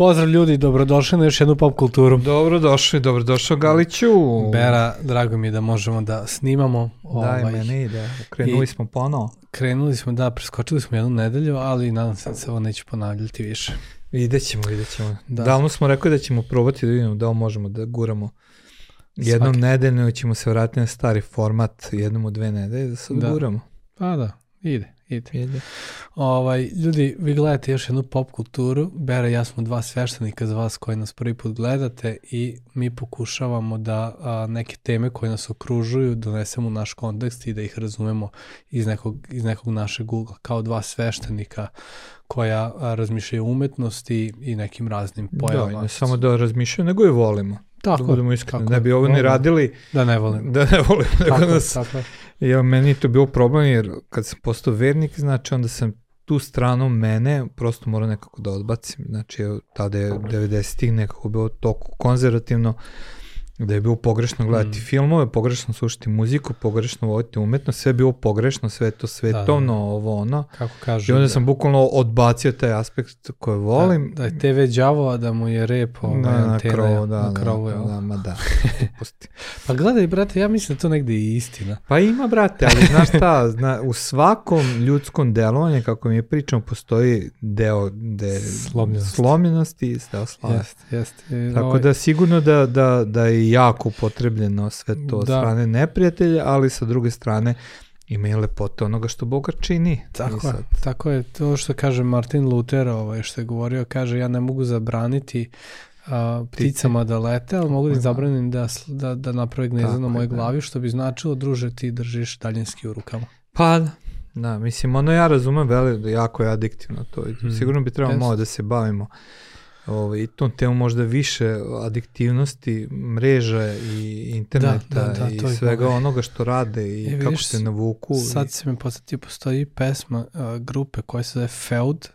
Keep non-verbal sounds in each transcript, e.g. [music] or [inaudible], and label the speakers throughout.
Speaker 1: Pozdrav ljudi, dobrodošli na još jednu pop kulturu.
Speaker 2: Dobrodošli, dobrodošao Galiću.
Speaker 1: Bera, drago mi je da možemo da snimamo.
Speaker 2: Daj, ovaj, meni ide. Krenuli I, smo ponovo.
Speaker 1: Krenuli smo, da, preskočili smo jednu nedelju, ali nadam se da se ovo neće ponavljati više.
Speaker 2: Vidjet ćemo, vidjet ćemo. Da. Davno smo rekli da ćemo probati da vidimo da li možemo da guramo jednom Svaki. nedeljno ćemo se vratiti na stari format jednom u dve nedelje da se da. guramo.
Speaker 1: Pa da, ide. Ide. Ide. Ovaj, ljudi, vi gledate još jednu pop kulturu. Bera i ja smo dva sveštenika za vas koji nas prvi put gledate i mi pokušavamo da a, neke teme koje nas okružuju donesemo u naš kontekst i da ih razumemo iz nekog, iz nekog našeg ugla. Kao dva sveštenika koja a, razmišljaju umetnosti i nekim raznim pojavama.
Speaker 2: Da, ne samo da razmišljaju, nego i volimo. Tako, da budemo iskreni, ne bi ovo ni radili
Speaker 1: da ne volim. [laughs]
Speaker 2: Da ne volim. Tako, nas, tako. Ja, meni je to bio problem jer kad sam postao vernik, znači onda sam tu stranu mene prosto morao nekako da odbacim. Znači, tada je 90-ih nekako bilo toliko konzervativno da je bilo pogrešno gledati mm. filmove, pogrešno slušati muziku, pogrešno voditi umetnost, sve je bilo pogrešno, sve je to svetovno, da, da. ovo ono.
Speaker 1: Kako kažu.
Speaker 2: I onda da. sam bukvalno odbacio taj aspekt koje volim.
Speaker 1: Da, da je TV đavo, da mu je rep ovaj,
Speaker 2: da, na krovu, da, na krovu, da, da, da, ma da, [laughs]
Speaker 1: pa gledaj, brate, ja mislim da to negde je istina.
Speaker 2: Pa ima, brate, ali znaš šta, zna, u svakom ljudskom delovanju, kako mi je pričamo, postoji deo de, slomljenosti, slomljenosti i deo slavosti.
Speaker 1: Jest, jest.
Speaker 2: Tako ovaj... da sigurno da, da, da jako upotrebljeno sve to da. strane neprijatelja, ali sa druge strane ima i lepote onoga što Boga čini.
Speaker 1: Tako je, tako je. To što kaže Martin Luther, ovaj, što je govorio, kaže ja ne mogu zabraniti a, pticama da lete, ali mogu da im zabranim da, da, da naprave gnezda na mojoj da. glavi, što bi značilo, druže, ti držiš daljinski u rukama.
Speaker 2: Pa da, da mislim, ono ja razumem veli da jako je adiktivno to. Hmm. Sigurno bi trebalo malo da se bavimo ovaj, tom temu možda više adiktivnosti mreža i interneta da, da, da, i svega je onoga što rade i e, kako se navuku.
Speaker 1: Sad
Speaker 2: i...
Speaker 1: se mi podsjetio, postoji pesma a, grupe koja se zove Feud,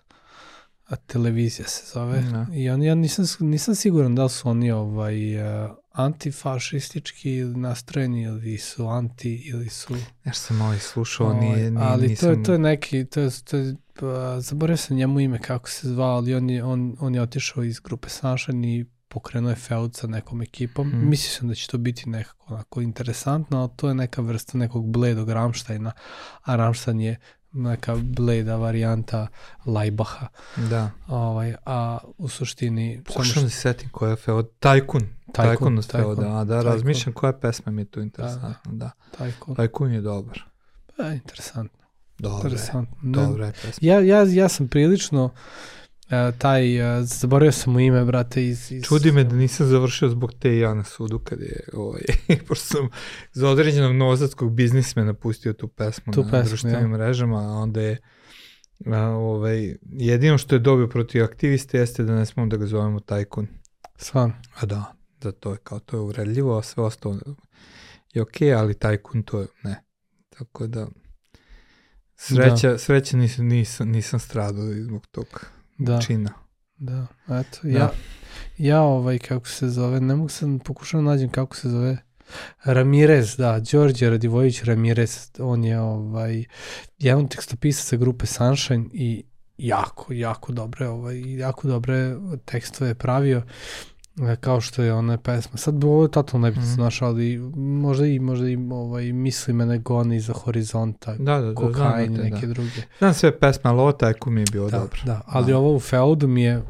Speaker 1: a televizija se zove. Da. I on, ja nisam, nisam siguran da li su oni ovaj, uh, antifašistički nastrojeni ili su anti ili su...
Speaker 2: Ja sam ovaj slušao, ovaj, nije, nije,
Speaker 1: ali
Speaker 2: nisam...
Speaker 1: to je, to je neki, to je, to je pa, zaboravio sam njemu ime kako se zvao, ali on je, on, on je otišao iz grupe Sunshine i pokrenuo je feud sa nekom ekipom. Hmm. Mislio sam da će to biti nekako onako interesantno, ali to je neka vrsta nekog bledog Ramštajna, a Ramštajn je neka bleda varijanta Lajbaha.
Speaker 2: Da.
Speaker 1: Ovaj, a u suštini...
Speaker 2: Pokušam da se setim koja je feud. Tajkun. Tajkun, Tajkun, da, da, razmišljam koja pesma mi je tu interesantna, da. da.
Speaker 1: Tajkun.
Speaker 2: Tajkun je dobar.
Speaker 1: Pa, interesantno.
Speaker 2: Dobre, interesantno. dobre pesma.
Speaker 1: Ja, ja, ja sam prilično uh, taj, uh, zaboravio sam mu ime, brate, iz... iz
Speaker 2: Čudi me da nisam završio zbog te ja na sudu kad je, ovaj, [laughs] pošto sam za određenog novosadskog biznismena pustio tu pesmu tu na pesmu, društvenim ja. mrežama, a onda je a, ovaj, jedino što je dobio protiv aktiviste jeste da ne smemo da ga zovemo tajkun.
Speaker 1: Svan.
Speaker 2: A da, da to je kao, to je uredljivo, a sve ostalo je okej, okay, ali tajkun to je, ne. Tako da, sreća, da. sreća nisam, nisam, nisam stradao zbog tog da. čina.
Speaker 1: Da, eto, da. ja, ja ovaj, kako se zove, ne mogu sam, pokušam da nađem kako se zove, Ramirez, da, Đorđe Radivojević Ramirez, on je ovaj, jedan tekstopisac sa grupe Sunshine i jako, jako dobre, ovaj, jako dobre tekstove pravio E, kao što je ona pesma. Sad bi ovo je totalno nebitno, mm. znaš, ali možda i, možda i ovaj, misli me goni za horizonta,
Speaker 2: da, da, da,
Speaker 1: kokain
Speaker 2: i
Speaker 1: neke
Speaker 2: da.
Speaker 1: druge.
Speaker 2: Znam sve pesma, ali ovo tajku mi je bilo
Speaker 1: da,
Speaker 2: dobro.
Speaker 1: Da, ali da. ovo u Feudu mi je,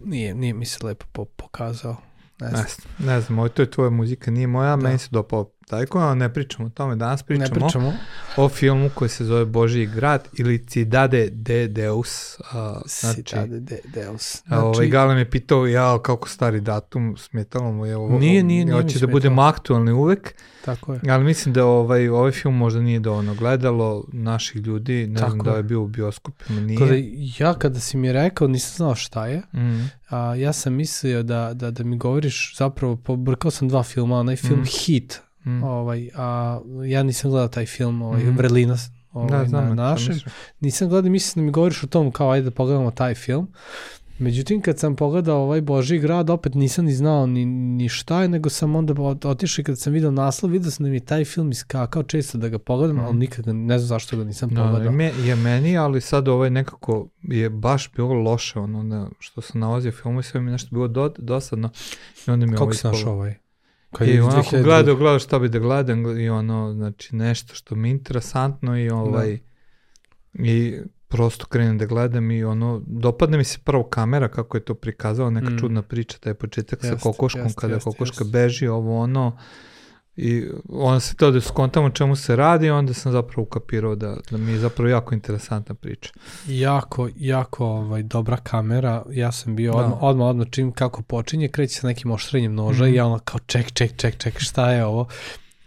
Speaker 1: nije, nije mi se lepo pokazao.
Speaker 2: Ne znam. Ne, ne znam, ovo to je tvoja muzika, nije moja, da. meni se dopao Tako, ne pričamo o tome, danas pričamo, ne pričamo. o filmu koji se zove Božji grad ili Cidade de Deus. A,
Speaker 1: znači, Cidade de Deus.
Speaker 2: Znači, ovaj Gale me pitao, ja kako stari datum, smetalo mu je ovo.
Speaker 1: Nije, nije, nije
Speaker 2: Hoće da budemo aktualni uvek.
Speaker 1: Tako je.
Speaker 2: Ali mislim da ovaj, ovaj film možda nije dovoljno gledalo naših ljudi, ne Tako znam da je bio u bioskopima, nije.
Speaker 1: Kada, ja kada si mi rekao, nisam znao šta je, mm. a, ja sam mislio da, da, da mi govoriš, zapravo pobrkao sam dva filma, onaj film mm. Hit, Mm. Ovaj, a ja nisam gledao taj film, ovaj, mm. Vrlina ovaj, da, znam, na našem. Nisam gledao, mislim da mi govoriš o tom kao ajde da pogledamo taj film. Međutim, kad sam pogledao ovaj Boži grad, opet nisam ni znao ni, ni šta je, nego sam onda otišao i kad sam video naslov, vidio sam da mi taj film iskakao često da ga pogledam, mm. ali nikad ne znam zašto ga nisam no, pogledao.
Speaker 2: Me, je meni, ali sad ovaj nekako je baš bilo loše, ono, da, što sam nalazio filmu i sve mi nešto bilo do, dosadno. I onda mi
Speaker 1: Kako ovaj si našao ovaj?
Speaker 2: Kad I onako gledao, gledao šta bi da gledam i ono, znači nešto što mi je interesantno i ovaj, da. i prosto krenem da gledam i ono, dopadne mi se prvo kamera kako je to prikazala, neka mm. čudna priča, taj početak jest, sa kokoškom, jest, kada jest, kokoška jest. beži, ovo ono, i onda se to da skontamo čemu se radi, onda sam zapravo ukapirao da, da mi je zapravo jako interesantna priča.
Speaker 1: Jako, jako ovaj, dobra kamera, ja sam bio da. odmah, odmah, odmah čim kako počinje, kreće sa nekim oštrenjem noža mm. i ja ono kao ček, ček, ček, ček, šta je ovo?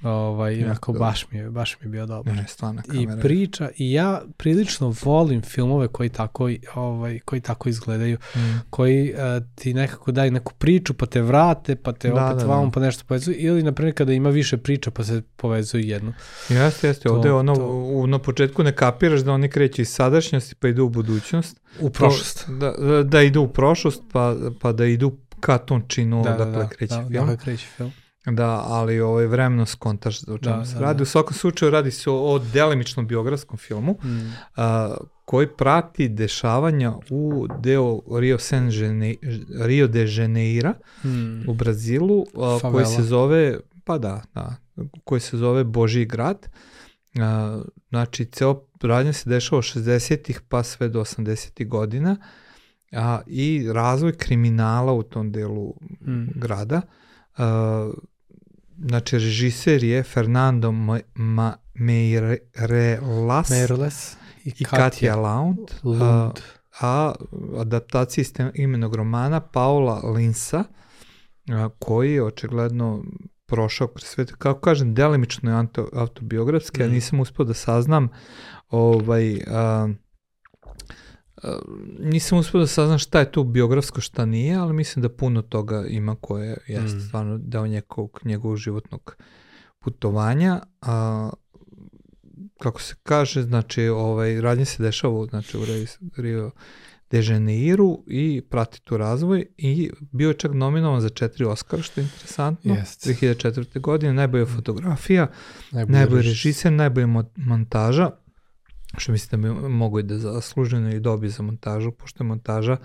Speaker 1: Ovaj, ja, onako, baš mi, je, baš mi je bio dobar.
Speaker 2: Ne,
Speaker 1: I priča, i ja prilično volim filmove koji tako, ovaj, koji tako izgledaju, mm. koji uh, ti nekako daju neku priču, pa te vrate, pa te da, opet da, vamo, da. pa nešto povezuju, ili, na primjer, kada ima više priča, pa se povezuju jedno.
Speaker 2: Jeste, jeste, ovde ono, to... U, na početku ne kapiraš da oni kreću iz sadašnjosti, pa idu u budućnost.
Speaker 1: U prošlost.
Speaker 2: Da, da, da idu u prošlost, pa, pa da idu ka tom činu,
Speaker 1: da,
Speaker 2: dakle, da, kreće
Speaker 1: da,
Speaker 2: film.
Speaker 1: Da, kreće film.
Speaker 2: Da, ali ovaj vremeno skontaš o čemu da, se da, radi. Da. U svakom slučaju radi se o, o delimičnom biografskom filmu mm. a, koji prati dešavanja u deo Rio, San Gene, Rio de Janeiro mm. u Brazilu a, koji se zove, pa da, da, koji se zove Boži grad. A, znači, ceo radnja se dešava od 60-ih pa sve do 80-ih godina a, i razvoj kriminala u tom delu mm. grada. Uh, znači režiser je Fernando Ma, Ma Meirelas,
Speaker 1: Meirelas
Speaker 2: i, i Katja Laund, Lund. A, a adaptacija imenog romana Paula Linsa, a, koji je očigledno prošao kroz sve, kako kažem, delimično je autobiografski, mm. ja nisam uspio da saznam ovaj, a, nisam uspio da saznam šta je tu biografsko, šta nije, ali mislim da puno toga ima koje jeste mm. stvarno deo njegovog, njegovog životnog putovanja. A, kako se kaže, znači, ovaj, radnje se dešava znači, u Rio de Janeiro i prati tu razvoj i bio je čak nominovan za četiri Oscara, što je interesantno. Yes. 2004. godine, najbolja fotografija, najbolji, najbolji režiser, najbolja montaža što mislim da bi mogu i da zasluženo i dobi za montažu, pošto je montaža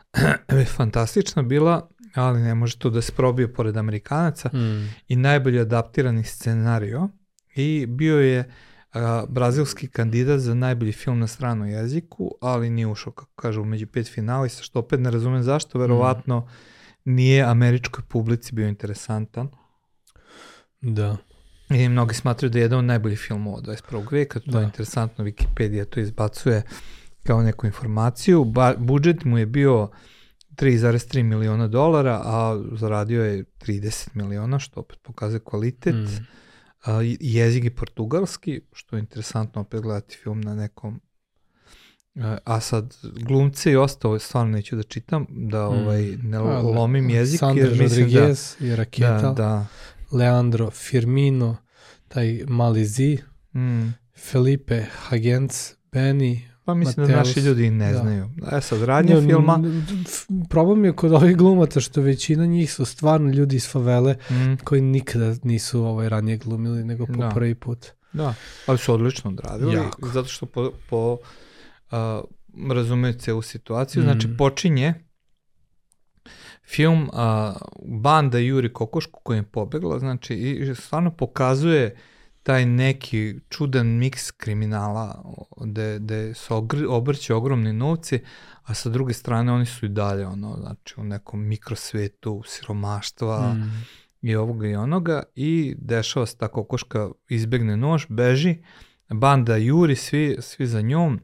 Speaker 2: [clears throat] fantastična bila, ali ne može to da se probije pored Amerikanaca mm. i najbolje adaptirani scenario i bio je a, brazilski kandidat za najbolji film na stranom jeziku, ali nije ušao, kako kažu, među pet finalista, što opet ne razumem zašto, verovatno mm. nije američkoj publici bio interesantan.
Speaker 1: Da.
Speaker 2: I mnogi smatruju da je jedan od najboljih filmova 21. veka, to da. je interesantno, Wikipedia to izbacuje kao neku informaciju. Ba, budžet mu je bio 3,3 miliona dolara, a zaradio je 30 miliona, što opet pokazuje kvalitet. Mm. A, jezik je portugalski, što je interesantno opet gledati film na nekom A sad, glumce i ostalo, stvarno neću da čitam, da mm. ovaj, ne pa, lomim jezik.
Speaker 1: Sandra jer mislim Rodriguez da, i Raketa. Da, da, Leandro Firmino, taj mali Zi, mm. Felipe Hagenc, Benny,
Speaker 2: Pa mislim Mateus, da naši ljudi ne da. znaju. E sad, radnje ja, filma...
Speaker 1: Problem je kod ovih glumaca što većina njih su stvarno ljudi iz favele mm. koji nikada nisu ovaj ranije glumili nego po da. prvi put.
Speaker 2: Da, ali su odlično odradili. Jako. Zato što po, po uh, razumeju celu situaciju. Znači, mm. Znači, počinje film a, banda Juri Kokošku koja je pobegla, znači i stvarno pokazuje taj neki čudan miks kriminala gde, gde se obrće ogromni novci, a sa druge strane oni su i dalje ono, znači u nekom mikrosvetu siromaštva mm. i ovoga i onoga i dešava se ta kokoška izbegne nož, beži, banda juri, svi, svi za njom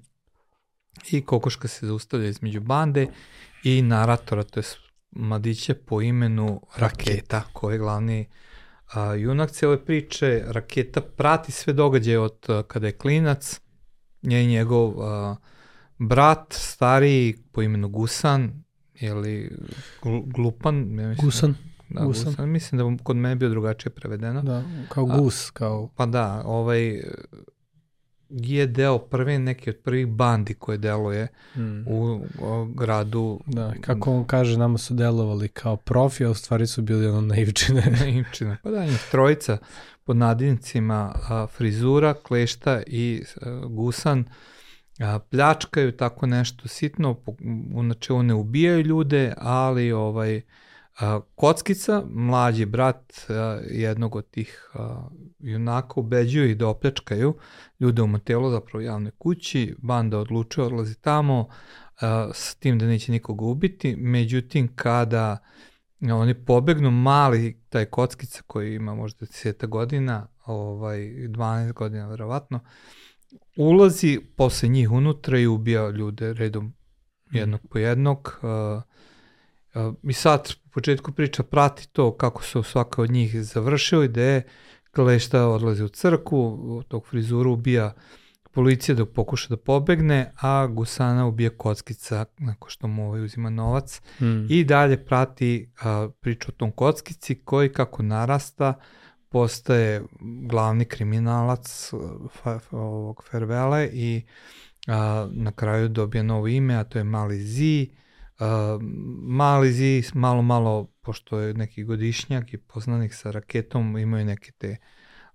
Speaker 2: i kokoška se zaustavlja između bande i naratora, to je mladića po imenu Raketa, koji je glavni a, junak cijele priče. Raketa prati sve događaje od a, kada je klinac, nje i njegov a, brat, stariji po imenu Gusan, ili Glupan. Ja
Speaker 1: mislim, Gusan.
Speaker 2: Da, Gusan. Gusan. Mislim da kod mene bio drugačije prevedeno.
Speaker 1: Da, kao gus, kao...
Speaker 2: Pa da, ovaj, je deo prve neke od prvih bandi koje deluje mm. u o, gradu.
Speaker 1: Da, kako on kaže, nama su delovali kao profi, a u stvari su bili ono naivčine. [laughs]
Speaker 2: naivčine. Pa da, njih trojica pod nadincima a, frizura, klešta i a, gusan a, pljačkaju tako nešto sitno, u načelu ne ubijaju ljude, ali ovaj Kockica, mlađi brat jednog od tih junaka, ubeđuju ih da opljačkaju ljude u motelu, zapravo javnoj kući, banda odlučuje odlazi tamo s tim da neće nikoga ubiti, međutim kada oni pobegnu, mali taj Kockica koji ima možda 10 godina, ovaj, 12 godina verovatno, ulazi posle njih unutra i ubija ljude redom jednog po jednog. Uh, I sad u početku priča prati to kako su svaka od njih završili, gde je Klešta odlazi u crku, tog frizuru ubija policija dok pokuša da pobegne, a Gusana ubija kockica nakon što mu ovaj uzima novac mm. i dalje prati a, priču o tom kockici koji kako narasta postaje glavni kriminalac fa, fa, ovog Fervele i a, na kraju dobija novo ime, a to je Mali Zi. A, Mali Zi malo malo, pošto je neki godišnjak i poznanik sa raketom, imaju neke te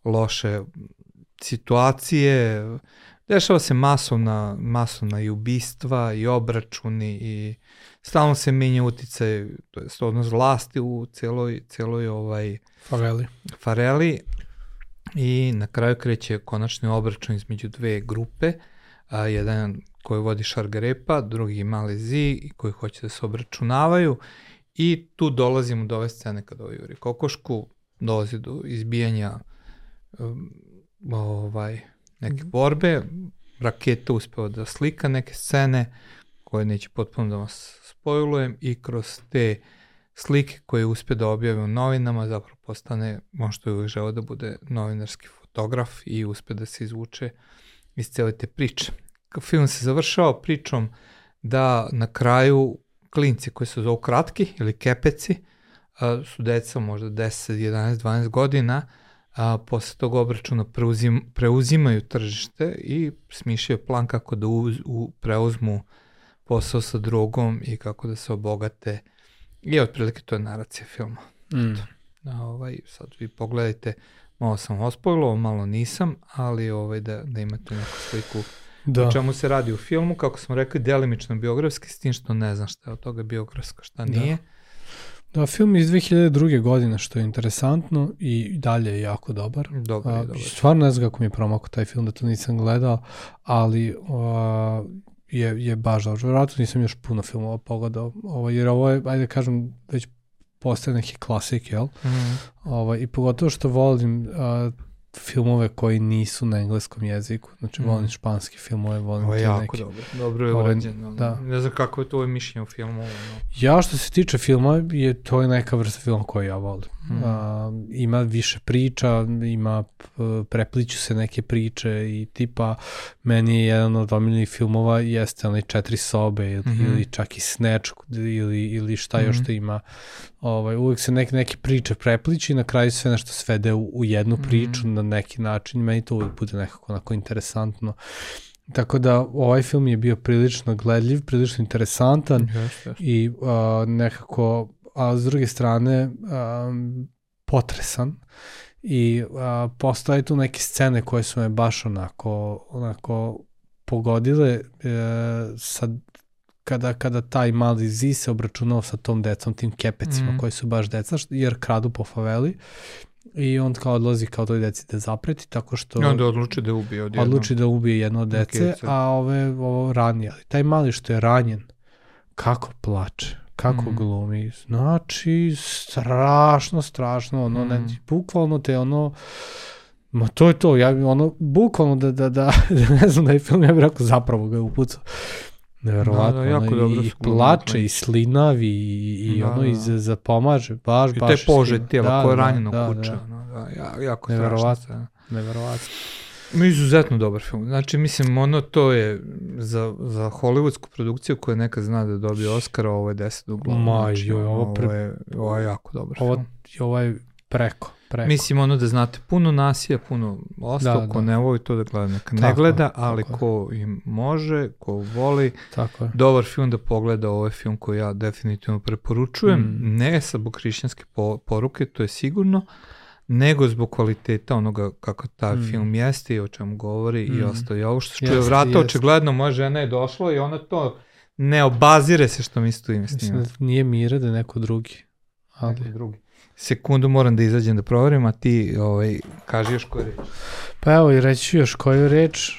Speaker 2: loše situacije, dešava se masovna, masovna i ubistva i obračuni i stalno se menja uticaj, to je odnos vlasti u celoj, celoj ovaj,
Speaker 1: Fareli.
Speaker 2: Fareli i na kraju kreće konačni obračun između dve grupe, a, jedan koji vodi Šargarepa, drugi Mali Zi koji hoće da se obračunavaju i tu dolazimo do ove scene kada ovaj Juri Kokošku, dolazi do izbijanja um, ovaj, neke mhm. borbe, raketa uspeva da slika neke scene koje neće potpuno da vas spojulujem i kroz te slike koje uspe da objave u novinama zapravo postane, možda je uvijek želeo da bude novinarski fotograf i uspe da se izvuče iz cele te priče. Film se završao pričom da na kraju klinci koji se zovu kratki ili kepeci su deca možda 10, 11, 12 godina a, posle tog obračuna preuzim, preuzimaju tržište i smišljaju plan kako da uz, u, preuzmu posao sa drugom i kako da se obogate i otprilike to je naracija filma. Mm. A, ovaj, sad vi pogledajte, malo sam ospojilo, malo nisam, ali ovaj, da, da imate neku sliku da. o čemu se radi u filmu, kako smo rekli, delimično biografski, s tim što ne znam šta je od toga biografsko, šta da. nije. Da.
Speaker 1: Da, film iz 2002. godine, što je interesantno i dalje je jako dobar.
Speaker 2: Dobar je, dobar.
Speaker 1: Stvarno ne znam kako mi je promakao taj film, da to nisam gledao, ali a, je, je baš dobro. Vjerojatno nisam još puno filmova pogledao, ovo, jer ovo je, ajde da kažem, već postaje neki klasik, jel? Mm ovo, I pogotovo što volim a, filmove koji nisu na engleskom jeziku. Znači, volim mm. španski filmove, volim
Speaker 2: Ovo je jako neki, dobro. Dobro je urađeno. Da. Ne znam kako je to mišljenje o filmu. No.
Speaker 1: Ja što se tiče filma, je, to je neka vrsta filma koju ja volim. Mm. A, ima više priča, ima, prepliću se neke priče i tipa, meni je jedan od omiljenih filmova jeste onaj četiri sobe ili, mm -hmm. ili čak i Snatch ili, ili šta mm -hmm. još to ima. Ovaj, uvek se neke, neke priče prepliči i na kraju sve nešto svede u, u jednu priču mm. na neki način. Meni to uvek bude nekako onako interesantno. Tako da ovaj film je bio prilično gledljiv, prilično interesantan yes, yes. i uh, nekako, a s druge strane, um, potresan i a, postoje tu neke scene koje su me baš onako, onako pogodile e, sad kada, kada taj mali zi se obračunao sa tom decom, tim kepecima mm. koji su baš deca, jer kradu po faveli i on kao odlazi kao toj deci da zapreti tako što... I
Speaker 2: onda odluči da ubije
Speaker 1: odjedno. Odluči da ubije jedno od dece, a ove, ovo ranije. Ali taj mali što je ranjen, kako plače, kako mm. glumi, znači strašno, strašno, ono, mm. ne, bukvalno te ono, ma to je to, ja bi ono, bukvalno da, da, da, da [laughs] ne znam da je film, ja bih rekao zapravo ga je upucao. Neverovatno, da, da, jako dobro i plače, i slinavi, i, i da, ono, da. i zapomaže, baš,
Speaker 2: I
Speaker 1: baš.
Speaker 2: I te pože tijela da, koje je da, ranjeno da, kuće, da. ono, da, jako
Speaker 1: neverovatno, strašno. Neverovatno.
Speaker 2: Izuzetno dobar film. Znači, mislim, ono to je za, za hollywoodsku produkciju koja neka zna da dobije Oscara, ovo je 10 uglova.
Speaker 1: Ma, znači, joj, ovo, pre...
Speaker 2: ovo, je, ovo je jako dobar
Speaker 1: ovo,
Speaker 2: film.
Speaker 1: Ovo je Preko, preko.
Speaker 2: Mislim ono da znate, puno nasija, puno ostalo, da, ko da. ne voli to da gleda, neka ne gleda, ali tako ko im može, ko voli,
Speaker 1: tako je.
Speaker 2: dobar film da pogleda, ovo je film koji ja definitivno preporučujem, mm. ne zbog hrišćanske po, poruke, to je sigurno, nego zbog kvaliteta onoga kako taj mm. film jeste i o čemu govori mm. i ostao. I ovo što čuje vrata, jest. očigledno moja žena je došla i ona to ne obazire se što mi stojim s
Speaker 1: njima. Da nije mira da je neko drugi.
Speaker 2: Ali... Neko drugi. Sekundu moram da izađem da proverim, a ti ovaj, kaži još koju reč.
Speaker 1: Pa evo i reći još koju reč,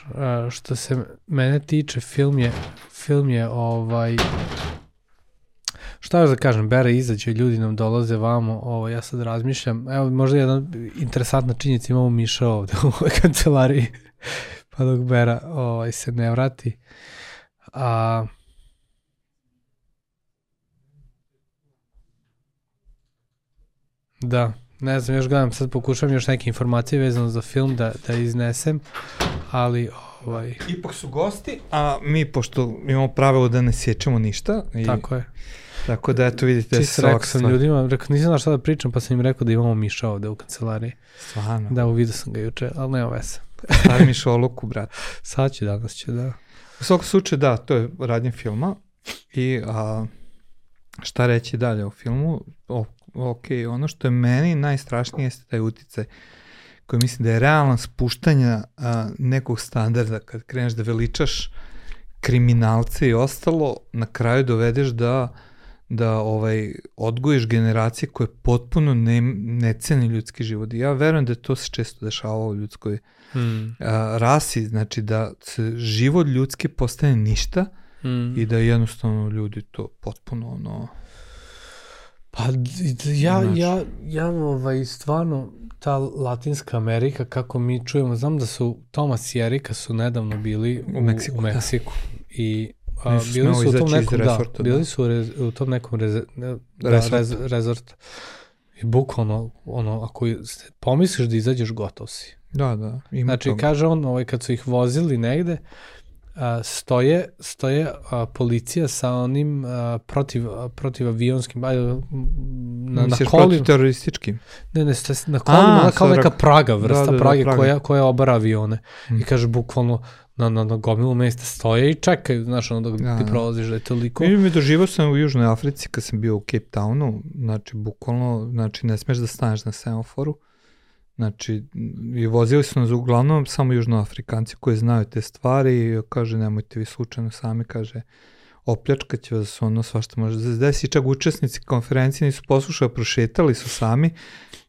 Speaker 1: što se mene tiče, film je, film je ovaj, Šta još da kažem, Bera izađe, ljudi nam dolaze vamo, ovo, ja sad razmišljam, evo možda jedna interesantna činjenica, imamo Miša ovde u ovoj kancelariji, [laughs] pa dok Bera ovaj, se ne vrati. A, Da, ne znam, još gledam, sad pokušavam još neke informacije vezano za film da, da iznesem, ali ovaj...
Speaker 2: Ipak su gosti, a mi, pošto imamo pravilo da ne sjećamo ništa.
Speaker 1: I... Tako je.
Speaker 2: Tako da, eto, vidite
Speaker 1: Čisto se rekao sam ljudima, rekao, nisam znao šta da pričam, pa sam im rekao da imamo Miša ovde u kancelariji.
Speaker 2: Stvarno?
Speaker 1: Da, uvidio sam ga juče, ali nema vese. [laughs]
Speaker 2: Stavi mi šoluku, brat.
Speaker 1: Sad će, danas će, da.
Speaker 2: U svakom slučaju, da, to je radnje filma i a, šta reći dalje o filmu? O, ok, ono što je meni najstrašnije jeste taj uticaj koji mislim da je realan spuštanja a, nekog standarda kad kreneš da veličaš kriminalce i ostalo, na kraju dovedeš da da ovaj odgojiš generacije koje potpuno ne, ne ceni ljudski život. Ja verujem da to se često dešava u ljudskoj hmm. a, rasi, znači da život ljudski postane ništa hmm. i da jednostavno ljudi to potpuno ono
Speaker 1: Pa ja, znači. ja, ja ovaj, stvarno, ta Latinska Amerika, kako mi čujemo, znam da su Tomas i Erika su nedavno bili u, u Meksiku, u Meksiku da. i a, bili su u tom nekom, da, bili da. su u, u tom nekom reze, da, rez, rezort. I bukvalno, ono, ako pomisliš da izađeš, gotov si.
Speaker 2: Da, da.
Speaker 1: Ima znači, toga. kaže on, ovaj, kad su ih vozili negde, a, stoje, stoje a, policija sa onim a, protiv, protiv avionskim, a,
Speaker 2: na, na kolima. protiv terorističkim?
Speaker 1: Ne, ne, na kolima, a, kao neka praga, vrsta da, da, da, prage praga. koja, koja obara avione. Mm. I kaže, bukvalno, na, na, na gomilu mesta stoje i čekaju, znaš, ono dok da, ti da. prolaziš da je toliko...
Speaker 2: Mi mi doživao sam u Južnoj Africi kad sam bio u Cape Townu, znači, bukvalno, znači, ne smeš da staneš na semaforu, Znači, i vozili su nas uglavnom samo južnoafrikanci koji znaju te stvari i kaže nemojte vi slučajno sami, kaže opljačkat će vas ono svašta može da se desi. Čak učesnici konferencije nisu poslušali, prošetali su sami,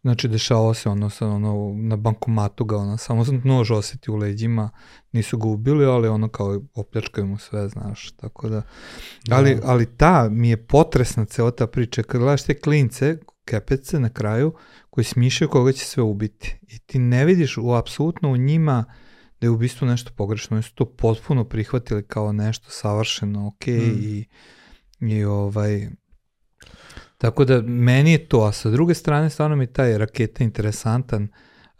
Speaker 2: znači dešavao se ono, sa, ono na bankomatu ga ono, samo nož oseti u leđima, nisu ga ubili, ali ono kao opljačkaju mu sve, znaš, tako da. Ali, da. ali ta mi je potresna cela ta priča, kad gledaš te klince, kepece na kraju, koji smišljaju koga će sve ubiti. I ti ne vidiš u apsolutno u njima da je ubistvo nešto pogrešno. Oni su to potpuno prihvatili kao nešto savršeno, ok, mm. i, i ovaj... Tako da meni je to, a sa druge strane stvarno mi taj raketa interesantan,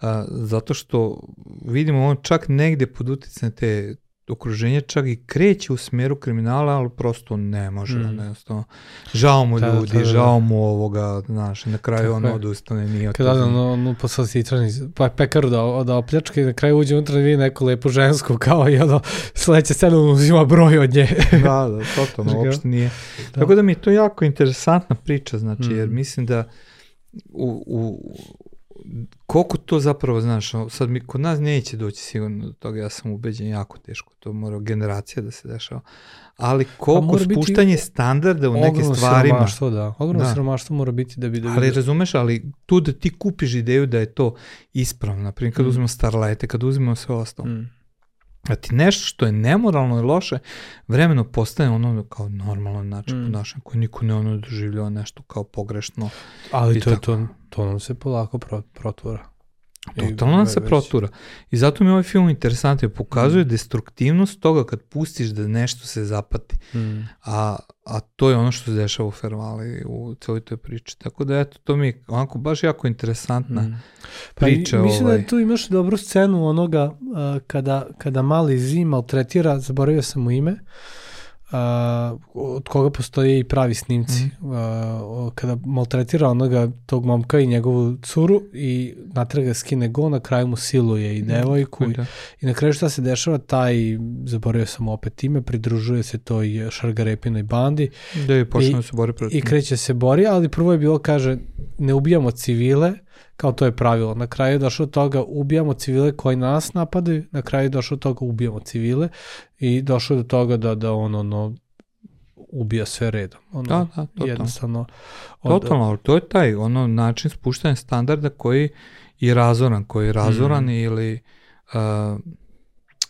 Speaker 2: a, zato što vidimo on čak negde pod uticane te okruženje čak i kreće u smeru kriminala, ali prosto ne može, mm. jednostavno. Žao mu da, ljudi, da, da, žao mu ovoga, znaš, na kraju on odustane, nije
Speaker 1: Kada on, on, on posao sitrani, pa pekaru da, da opljačka i na kraju uđe unutra i vidi neku lepu žensku, kao i ono, sledeće scena uzima broj od nje. [laughs]
Speaker 2: da, da, totalno, uopšte nije. Da. Tako da mi je to jako interesantna priča, znači, mm. jer mislim da u, u, koliko to zapravo, znaš, sad mi kod nas neće doći sigurno do toga, ja sam ubeđen jako teško, to mora generacija da se dešava, ali koliko pa spuštanje standarda u neke stvarima.
Speaker 1: Siromaštvo, da, ogromno da. siromaštvo mora biti da bi... Da
Speaker 2: ali razumeš, ali tu da ti kupiš ideju da je to ispravno, na primjer kad mm. uzmemo Starlighte, kad uzmemo sve ostalo. Mm a ti nešto što je nemoralno i loše, vremeno postane ono kao normalno način mm. ponašanja koji niko ne ono doživljava nešto kao pogrešno.
Speaker 1: Ali to, je to, to nam se polako pro, protura.
Speaker 2: Totalno nam se protura. I zato mi ovaj film interesantno pokazuje mm. destruktivnost toga kad pustiš da nešto se zapati. Mm. A, a to je ono što se dešava u Fervali u celoj toj priči. Tako da eto, to mi je onako baš jako interesantna mm.
Speaker 1: pa
Speaker 2: priča.
Speaker 1: Pa, mislim ovaj. da tu imaš dobru scenu onoga uh, kada, kada mali Zim maltretira, zaboravio sam mu ime, uh, od koga postoje i pravi snimci. Mm -hmm. uh, kada maltretira onoga tog momka i njegovu curu i natraga skine go, na kraju mu siluje i mhm. devojku mm -hmm. i, i na kraju šta se dešava, taj, zaboravio sam opet ime, pridružuje se toj šargarepinoj bandi.
Speaker 2: Da je počne se bori protiv.
Speaker 1: I kreće se bori, ali prvo je bilo, kaže, ne ubijamo civile, kao to je pravilo. Na kraju je došlo toga ubijamo civile koji nas napadaju, na kraju je došlo toga ubijamo civile i došlo do toga da, da on ono, ubija sve redom. Ono,
Speaker 2: da, da, totalno.
Speaker 1: Jednostavno.
Speaker 2: Od, totalno, to je taj ono način spuštanja standarda koji je razoran, koji je razoran mm. ili uh,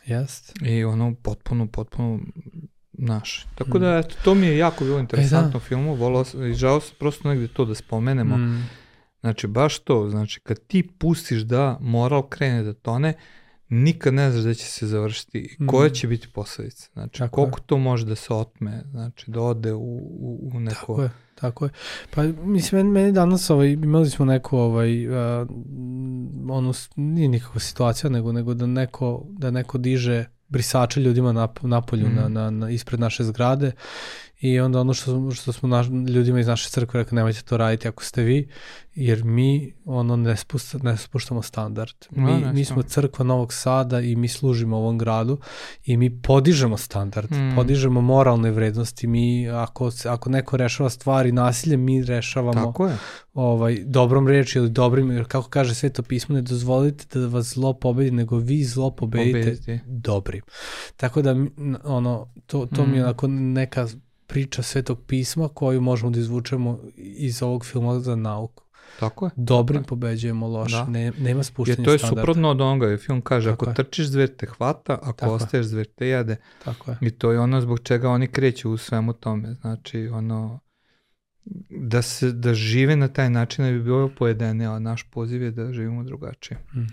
Speaker 1: Jest.
Speaker 2: i ono potpuno, potpuno naš. Tako da, eto, to mi je jako bilo interesantno e, da. filmu, volao sam, i žao sam prosto negde to da spomenemo. Mm Znači, baš to, znači, kad ti pustiš da moral krene da tone, nikad ne znaš da će se završiti i koja mm. će biti posledica. Znači, tako koliko je. to može da se otme, znači, da ode u, u, u neko...
Speaker 1: Tako je, tako je. Pa, mislim, meni, meni danas, ovaj, imali smo neku, ovaj, uh, ono, nije nikakva situacija, nego, nego da neko, da neko diže brisače ljudima na, napolju mm. na, na, na, ispred naše zgrade I onda ono što, što smo naš, ljudima iz naše crkve rekli, nemojte to raditi ako ste vi, jer mi ono ne, spusta, ne spuštamo standard. Mi, no, mi smo crkva Novog Sada i mi služimo ovom gradu i mi podižemo standard, mm. podižemo moralne vrednosti. Mi, ako, ako neko rešava stvari nasilje, mi rešavamo
Speaker 2: Tako je.
Speaker 1: ovaj, dobrom reči ili dobrim, jer kako kaže sveto pismo, ne dozvolite da vas zlo pobedi, nego vi zlo pobedite, pobedite. dobrim. Tako da, ono, to, to mm. mi je onako neka priča Svetog pisma koju možemo da izvučemo iz ovog filma za nauku.
Speaker 2: Tako je.
Speaker 1: Dobrim tako pobeđujemo loše, da. ne, nema spuštenja standarda.
Speaker 2: Jer to je standarda. suprotno od onoga, film kaže tako ako je. trčiš zver te hvata, ako tako ostaješ zver te jade.
Speaker 1: Tako je.
Speaker 2: I to je ono zbog čega oni kreću u svemu tome. Znači, ono, da se da žive na taj način da bi bilo pojedene, a naš poziv je da živimo drugačije. Mm,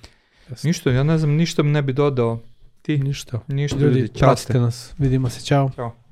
Speaker 2: ništa, ja ne znam, ništa ne bi dodao.
Speaker 1: Ti? Ništa.
Speaker 2: Ništa, ljudi, ljudi
Speaker 1: pratite nas. Vidimo se, čao.
Speaker 2: Ćao.